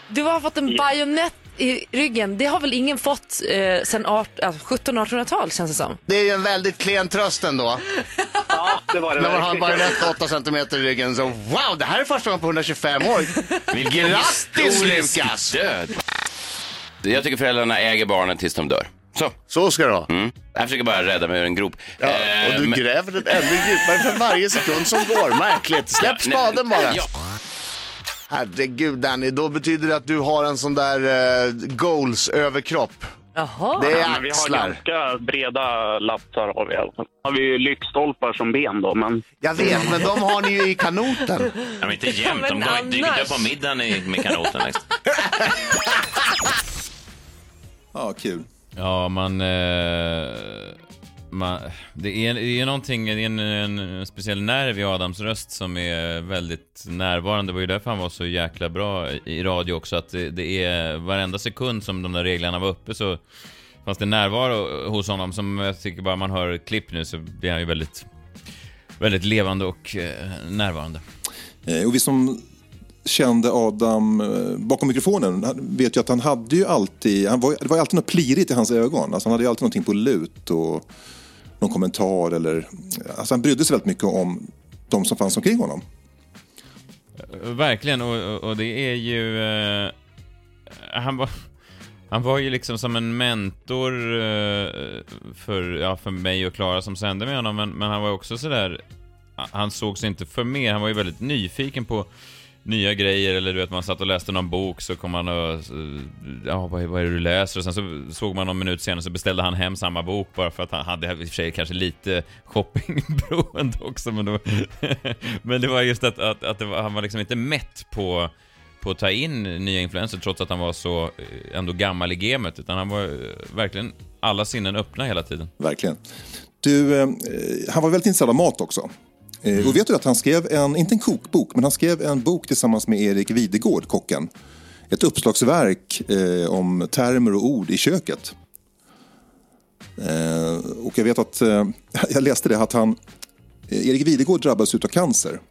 Du har fått en bajonett i ryggen. Det har väl ingen fått eh, sen alltså, 1700-1800-tal känns det som. Det är ju en väldigt klen tröst ändå. Ja, det var det När man har bara rätt 8 centimeter i ryggen så wow, det här är första gången på 125 år. Grattis Lukas! död. Jag tycker föräldrarna äger barnen tills de dör. Så. Så ska det vara. Mm. Jag försöker bara rädda mig ur en grop. Ja, och du Eh, men- gräver den ännu djupare för varje sekund som går. Märkligt. Släpp spaden bara. ja. Herregud Danny, då betyder det att du har en sån där eh, goals-överkropp. Jaha. Det är Ja, men vi har axlar. ganska breda lappar har vi i alla fall. Har vi ju lyktstolpar som ben då, men... Jag vet, men de har ni ju i kanoten. Ja, men inte jämt. De men går- dyker annars- upp på middagen i, med kanoten. Liksom. Ja, kul. Ja, man... Eh, man det, är, det är någonting, det är en, en speciell nerv i Adams röst som är väldigt närvarande. Det var ju därför han var så jäkla bra i, radio också. Att det, det är varenda sekund som de där reglerna var uppe så fanns det närvaro hos honom som jag tycker bara man hör klipp nu så blir han ju väldigt, väldigt levande och eh, närvarande. Eh, och vi som kände Adam eh, bakom mikrofonen vet ju att han hade ju alltid, han var, det var ju alltid något plirigt i hans ögon. Alltså han hade ju alltid någonting på lut och någon kommentar eller, alltså han brydde sig väldigt mycket om de som fanns omkring honom. Eh, verkligen, och, och, och det är ju... Eh, han, var, han var ju liksom som en mentor eh, för, ja, för mig och Klara som sände med honom, men, men han var också sådär... Han såg sig inte för mer, han var ju väldigt nyfiken på nya grejer, eller du vet, man satt och läste någon bok så kom man och... Ja, vad är, vad är det du läser? Och sen så såg man någon minut senare så beställde han hem samma bok bara för att han hade i och för sig kanske lite shoppingberoende också, men, då, men det var just att, att, att det var, han var liksom inte mätt på på att ta in nya influenser trots att han var så eh, ändå gammal i gamet, utan han var eh, verkligen alla sinnen öppna hela tiden. Verkligen. Du, eh, han var väldigt intresserad av mat också. Mm. Och vet du att han skrev en, inte en kokbok, men han skrev en bok tillsammans med Erik Videgård, kocken. Ett uppslagsverk eh, om termer och ord i köket. Eh, och jag vet att, eh, jag läste det, att han, eh, Erik Videgård drabbades av cancer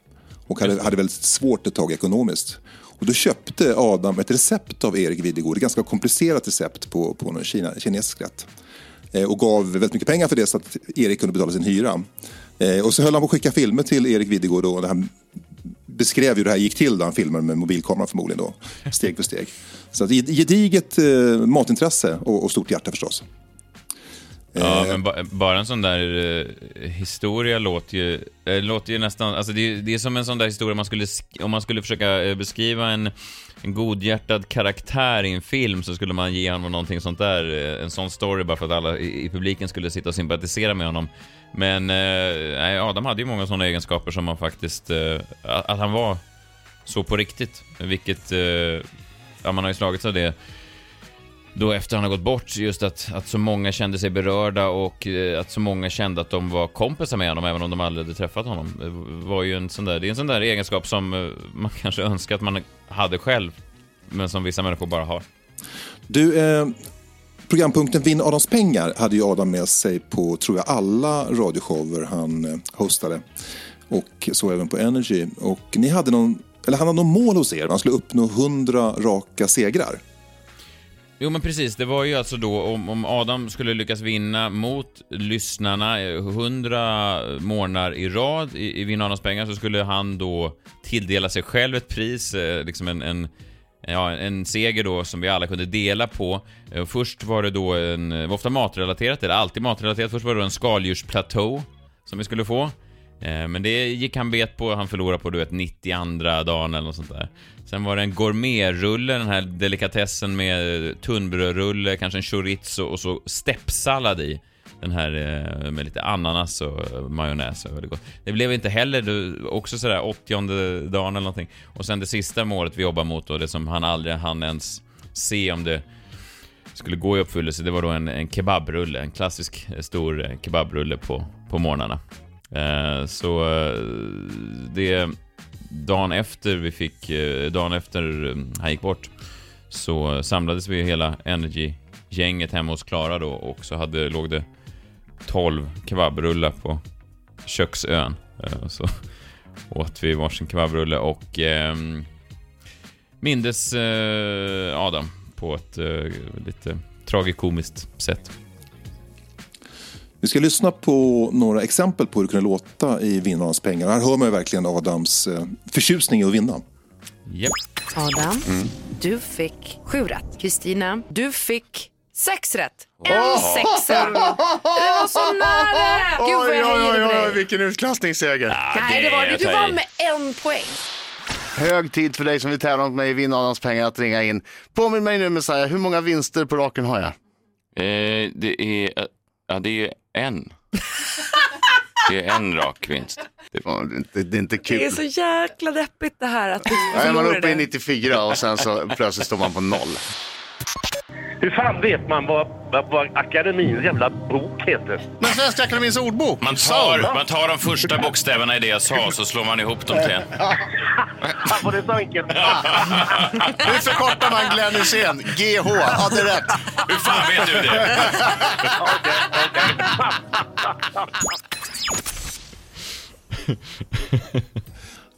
och hade, hade väldigt svårt ett tag ekonomiskt. Och då köpte Adam ett recept av Erik Videgård, ett ganska komplicerat recept på, på någon kina, kinesisk rätt. Eh, och gav väldigt mycket pengar för det så att Erik kunde betala sin hyra. Eh, och så höll han på att skicka filmer till Erik Videgård och han beskrev ju hur det här gick till då han filmade med mobilkamera förmodligen då, steg för steg. Så att, gediget eh, matintresse och, och stort hjärta förstås. Ja, men ba bara en sån där eh, historia låter ju, eh, låter ju nästan, alltså det, är- det är som en sån där historia man skulle, sk- om man skulle försöka eh, beskriva en, en godhjärtad karaktär i en film så skulle man ge honom någonting sånt där, eh, en sån story bara för att alla i, i publiken skulle sitta och sympatisera med honom. Men eh, Adam hade ju många sådana egenskaper som man faktiskt, eh, att, att han var så på riktigt, vilket, eh, ja man har ju slagits av det då efter han har gått bort, just att, att så många kände sig berörda och eh, att så många kände att de var kompisar med honom även om de aldrig hade träffat honom. Det var ju en sån där, det är en sån där egenskap som eh, man kanske önskar att man hade själv, men som vissa människor bara har. Du, eh, programpunkten Vinn Adams pengar hade ju Adam med sig på, tror jag, alla radioshower han eh, hostade. Och så även på Energy. Och ni hade någon, eller han hade någon mål hos er, han skulle uppnå 100 raka segrar. Jo men precis, det var ju alltså då om, om Adam skulle lyckas vinna mot lyssnarna eh, 100 månader i rad i, i Vinn Adams pengar så skulle han då tilldela sig själv ett pris, eh, liksom en, en Ja, en seger då som vi alla kunde dela på. Eh, först var det då en, det var ofta matrelaterat, eller alltid matrelaterat. Först var det då en skaldjursplatå som vi skulle få. Eh, men det gick han bet på, han förlorade på du vet 92 dagen eller något sånt där. Sen var det en gourmetrulle, den här delikatessen med tunnbrödrulle, kanske en chorizo och så steppsallad i. Den här eh, med lite ananas och eh, majonnäs. och väldigt gott. Det blev inte heller du, också sådär 80 dagen eller någonting. Och sen det sista målet vi jobbar mot då, det som han aldrig hann ens se om det skulle gå i uppfyllelse, det var då en, en kebabrulle, en klassisk eh, stor kebabrulle på, på morgnarna. Eh, så det, dagen efter vi fick, dagen efter han gick bort, så samlades vi hela Energy-gänget hemma hos Klara då och så hade, låg det 12 kebabrullar på köksön. Eh, så åt vi varsin kebabrulle och eh, mindes eh, Adam på ett eh, lite tragikomiskt sätt. Vi ska lyssna på några exempel på hur det kunde låta i Vinnarnas pengar. Här hör man ju verkligen Adams eh, förtjusning i att vinna. Japp. Adam, Mm. du fick sju rätt. Kristina, du fick sex rätt. En Åh! sexa. Det var så nära! Gud vad jag hejade på dig. vilken utklassningsseger. Nej, det var det. Du var med en poäng. Hög tid för dig som vill tävla mot mig i Vinn Adams pengar att ringa in. Påminn mig nu Messiah, hur många vinster på raken har jag? Eh, det är, eh, ja, det är en. Det är en rak vinst. Det, det, det är inte Det är så jäkla deppigt det här att du Ja, är man uppe i förlorade. 94 och sen så plötsligt står man på noll. Hur fan vet man vad, vad, vad akademins jävla bok heter? Men Svenska Akademins ordbok. Man tar, man tar de första bokstäverna i det jag sa så slår man ihop dem till en. Var det så enkelt? Hur förkortar man Glenn Hysén? GH, hade rätt. Hur fan vet du det?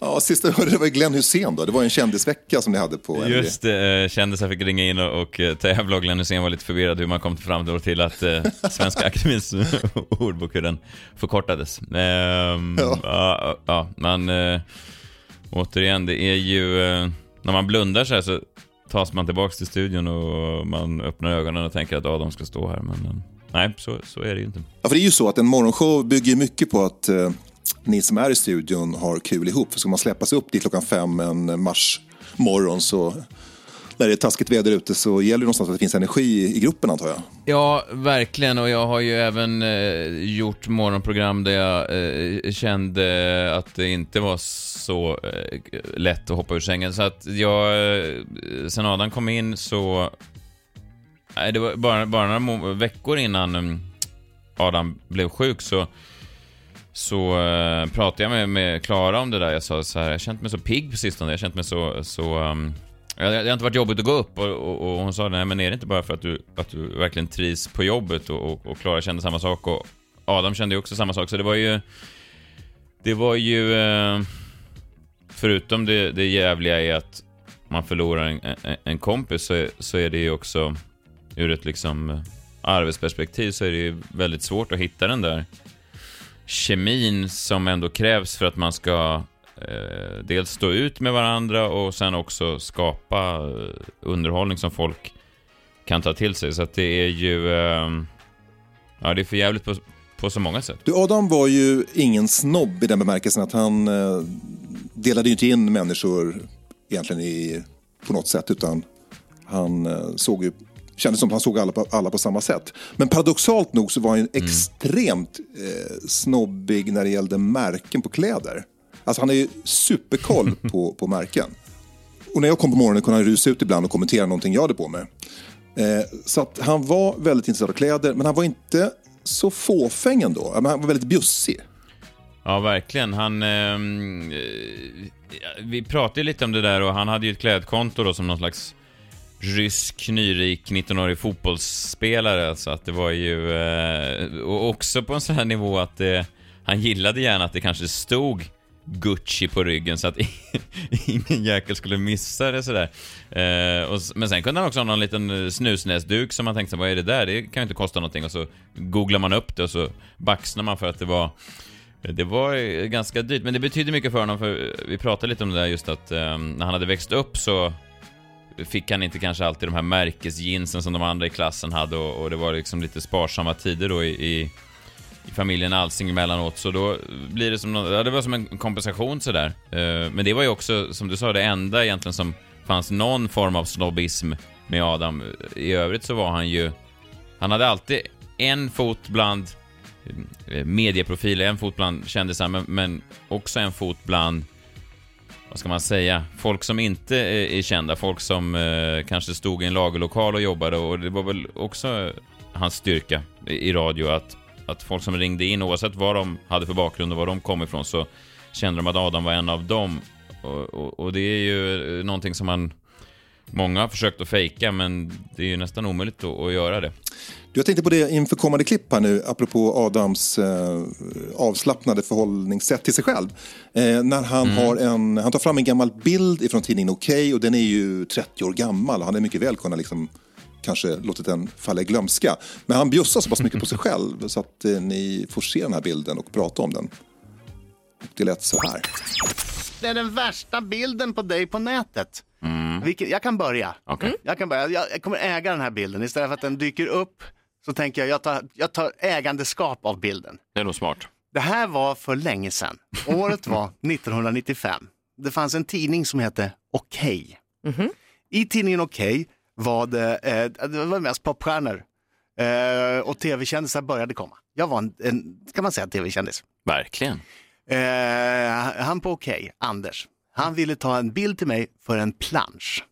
Ja, sista jag hörde det var Glenn Hussein då. Det var en kändisvecka som ni hade på NRJ. Just det, eh, kändisar fick ringa in och, och eh, tävla och Glenn Hysén var lite förvirrad hur man kom fram till att eh, Svenska Akademins ordbok, hur den förkortades. Ehm, ja. Ja, ja, man, eh, återigen, det är ju, när man blundar så här så tas man tillbaks till studion och man öppnar ögonen och tänker att Adam ska stå här, men nej, så, så är det ju inte. Ja, för det är ju så att en morgonshow bygger mycket på att ni som är i studion har kul ihop. För ska man släppas upp dit klockan fem en mars morgon så när det är taskigt väder ute så gäller det någonstans att det finns energi i gruppen antar jag. Ja, verkligen. Och jag har ju även eh, gjort morgonprogram där jag eh, kände att det inte var så eh, lätt att hoppa ur sängen. Så att jag, eh, sen Adam kom in så... Nej, det var bara, bara några veckor innan mm, Adam blev sjuk så så uh, pratade jag med, med Klara om det där. Jag sa så här, jag har känt mig så pigg på sistone. Jag har känt mig så... så um, det har inte varit jobbigt att gå upp och, och, och hon sa nej men är det inte bara för att du, att du verkligen trivs på jobbet och, och, Klara kände samma sak och Adam kände ju också samma sak så det var ju det var ju eh, förutom det, det jävliga i att man förlorar en, en, en kompis så, är- så är det ju också ur ett liksom eh, arbetsperspektiv så är det ju väldigt svårt att hitta den där kemin som ändå krävs för att man ska eh, dels stå ut med varandra och sen också skapa eh, underhållning som folk kan ta till sig. Så att det är ju... Eh, ja, det är för jävligt på, på så många sätt. Du, Adam var ju ingen snobb i den bemärkelsen att han eh, delade ju inte in människor egentligen i, på något sätt utan han eh, såg ju, kändes som att han såg alla på, alla på samma sätt. Men paradoxalt nog så var han ju extremt eh, snobbig när det gällde märken på kläder. Alltså han är ju superkoll på, på märken. Och när jag kom på morgonen kunde han rusa ut ibland och kommentera någonting jag hade på mig. Eh, så att han var väldigt intresserad av kläder, men han var inte så fåfäng ändå. Men Han var väldigt bjussig. Ja, verkligen. Han... ehm, eh, vi pratade lite om det där och han hade ju ett klädkonto då som någon slags rysk, nyrik, 19-årig fotbollsspelare. Så att det var ju... Eh, och också på en sån här nivå att eh, han gillade gärna att det kanske stod Gucci på ryggen så att ingen jäkel skulle missa det sådär. Eh, och, men sen kunde han också ha någon liten snusnäsduk som man tänkte, vad är det där? Det kan ju inte kosta någonting. Och så googlar man upp det och så baxnar man för att det var det var ganska dyrt, men det betydde mycket för honom för vi pratade lite om det där just att eh, när han hade växt upp så fick han inte kanske alltid de här märkesjeansen som de andra i klassen hade och, och det var liksom lite sparsamma tider då i, i, i familjen Alsing emellanåt så då blir det som, någon, ja, det var som en kompensation sådär. Uh, men det var ju också, som du sa, det enda egentligen som fanns någon form av snobbism med Adam. I övrigt så var han ju, han hade alltid en fot bland eh, medieprofiler, en fot bland kändisar, men, men också en fot bland vad ska man säga, folk som inte är, kända, folk som eh, kanske stod i en lagerlokal och jobbade och det var väl också hans styrka i, i radio att, att folk som ringde in oavsett vad de hade för bakgrund och var de kom ifrån så kände de att Adam var en av dem och, och, och det är ju eh, någonting som man Många har försökt att fejka men det är ju nästan omöjligt att, att göra det. Du, Jag tänkte på det inför kommande klipp här nu, apropå Adams eh, avslappnade förhållningssätt till sig själv. Eh, när han, har en, han tar fram en gammal bild ifrån tidningen Okej och den är ju 30 år gammal. Han hade mycket väl kunnat liksom, kanske låtit den falla i glömska. Men han bjussar så pass mycket på sig själv så att eh, ni får se den här bilden och prata om den. Och det lät så här. Det är den värsta bilden på dig på nätet. Vilket, jag kan börja. Okej. Jag, kan börja. Jag, jag kommer äga den här bilden. Istället för att den dyker upp så tänker jag jag tar, jag tar ägandeskap av bilden. Det är nog smart. Det här var för länge sedan. Året var 1995. Det fanns en tidning som hette Okej. I tidningen Okej var det, eh, det var mest popstjärnor. Eh, och tv-kändisar började komma. Jag var en, en kan man säga, tv-kändis. Verkligen. Eh, han på Okej, Anders, han ville ta en bild till mig för en plansch.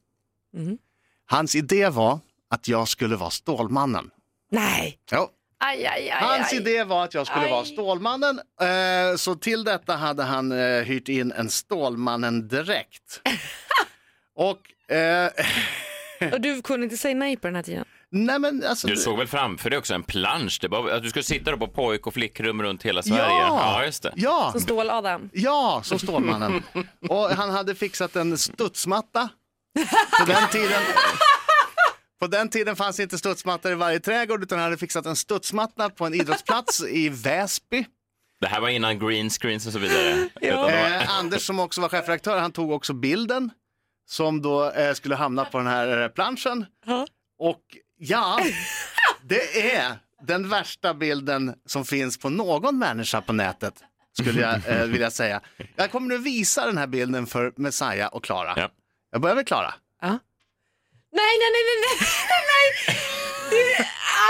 Hans idé var att jag skulle vara Stålmannen. Nej. Jo. Aj, aj, aj, Hans idé var att jag skulle vara Stålmannen. Eh, så till detta hade han eh, hyrt in en Stålmannen direkt. och, eh, Och du kunde inte säga nej på den här tiden? Nej men alltså, Du såg väl framför dig också en plansch? Det var, att du skulle sitta då på pojk och flickrum runt hela Sverige? Ja. just det. Ja, Som Stål-Adam? ja, som Stålmannen. och han hade fixat en studsmatta. På den tiden På den tiden fanns inte studsmattor i varje trädgård utan han hade fixat en studsmatta på en idrottsplats i Väsby. Det här var innan green screens och så vidare. Var- Eh, Anders som också var chefredaktör, han tog också bilden som då eh, skulle hamna på den här eh, planschen. Och ja, det är den värsta bilden som finns på någon människa på nätet, skulle jag eh, vilja säga. Jag kommer nu visa den här bilden för Messiah och Klara. Jag börjar med Klara. Nej, nej, nej, nej, nej, nej! Är,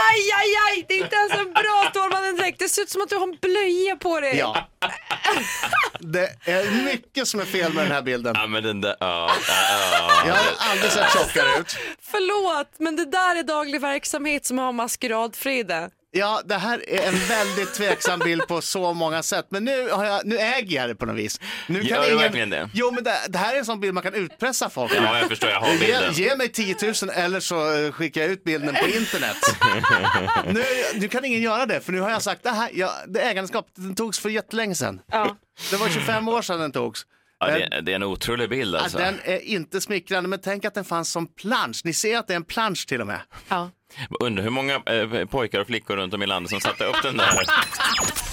aj, aj, aj! Det är inte ens en bra Stålmannen-dräkt. Det ser ut som att du har en blöja på dig. Ja. Det är mycket som är fel med den här bilden. Ja, men den där... Ja, ja, Jag har aldrig sett tjockare ut. Förlåt, men det där är daglig verksamhet som har maskeradfrida. Ja, det här är en väldigt tveksam bild på så många sätt. Men nu, har jag, nu äger jag det på något vis. Nu Gör du verkligen det? Jo, men det, det här är en sån bild man kan utpressa folk Ja, jag förstår. Jag har Ge, bilden. ge mig 10 000 eller så eh, skickar jag ut bilden på internet. nu, nu kan ingen göra det, för nu har jag sagt det här, ja, det ägandeskap, den togs för jättelänge sedan. Det var 25 år sedan den togs. Ja, det, det är en otrolig bild alltså. Ja, den är inte smickrande, men tänk att den fanns som plansch. Ni ser att det är en plansch till och med. Ja. Undrar hur många eh, pojkar och flickor runt om i landet som satte upp den där.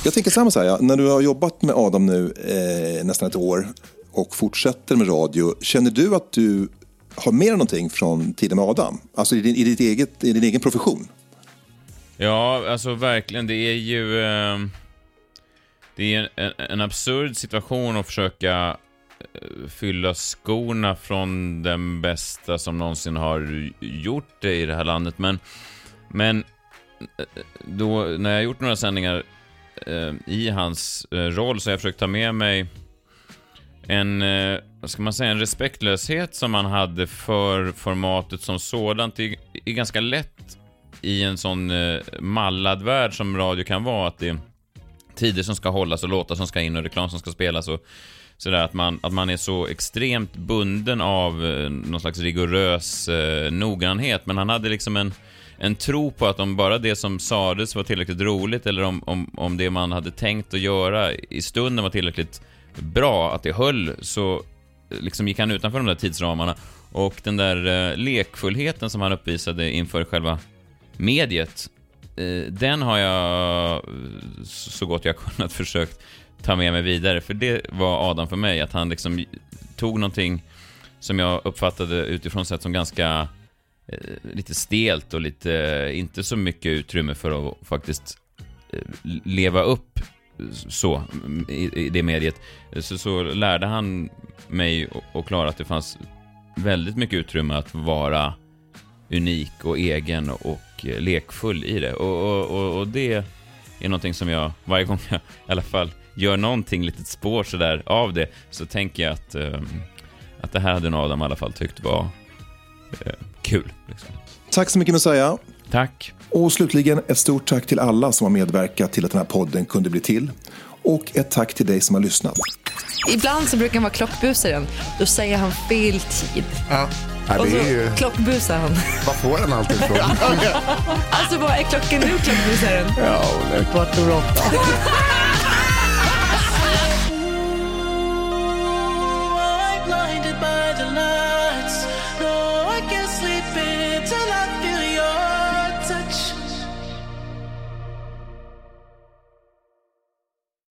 Jag tänker samma så här, ja. när du har jobbat med Adam nu eh, nästan ett år och fortsätter med radio, känner du att du har mer någonting från tiden med Adam? Alltså i din, i ditt eget, i din egen profession? Ja, alltså verkligen. Det är ju... Eh, det är en, en absurd situation att försöka Eh, fylla skorna från den bästa som någonsin har gjort det i det här landet. Men, men eh, då, när jag har gjort några sändningar eh, i hans eh, roll så har jag försökt ta med mig en, eh, vad ska man säga, en respektlöshet som man hade för formatet som sådant. Det är ganska lätt i en sån eh, mallad värld som radio kan vara, att det är tider som ska hållas och låtar som ska in och reklam som ska spelas och sådär, att man, att man är så extremt bunden av eh, någon slags rigorös eh, noggrannhet. Men han hade liksom en, en tro på att om bara det som sades var tillräckligt roligt eller om, om, om det man hade tänkt att göra i stunden var tillräckligt bra, att det höll, så eh, liksom gick han utanför de där tidsramarna. Och den där eh, lekfullheten som han uppvisade inför själva mediet, eh, den har jag eh, så gott jag kunnat försökt ta med mig vidare. För det var Adam för mig, att han liksom tog någonting som jag uppfattade utifrån sett som ganska eh, lite stelt och lite, eh, inte så mycket utrymme för att faktiskt eh, leva upp så i, i det mediet. Så, så lärde han mig och, och Klara att det fanns väldigt mycket utrymme att vara unik och egen och eh, lekfull i det. Och, och, och, och det är någonting som jag, varje gång jag i alla fall gör någonting, litet spår sådär av det, så tänker jag att, eh, att det här hade nog Adam i alla fall tyckt var eh, kul. Liksom. Tack så mycket Messiah. Tack. Och slutligen ett stort tack till alla som har medverkat till att den här podden kunde bli till. Och ett tack till dig som har lyssnat. Ibland så brukar han vara klockbusaren. Då säger han fel tid. Ja. Ja, Och det så är ju... klockbusar han. Var får han allt ifrån? Alltså vad är klockan nu klockbusaren? ja, det är kvart över åtta.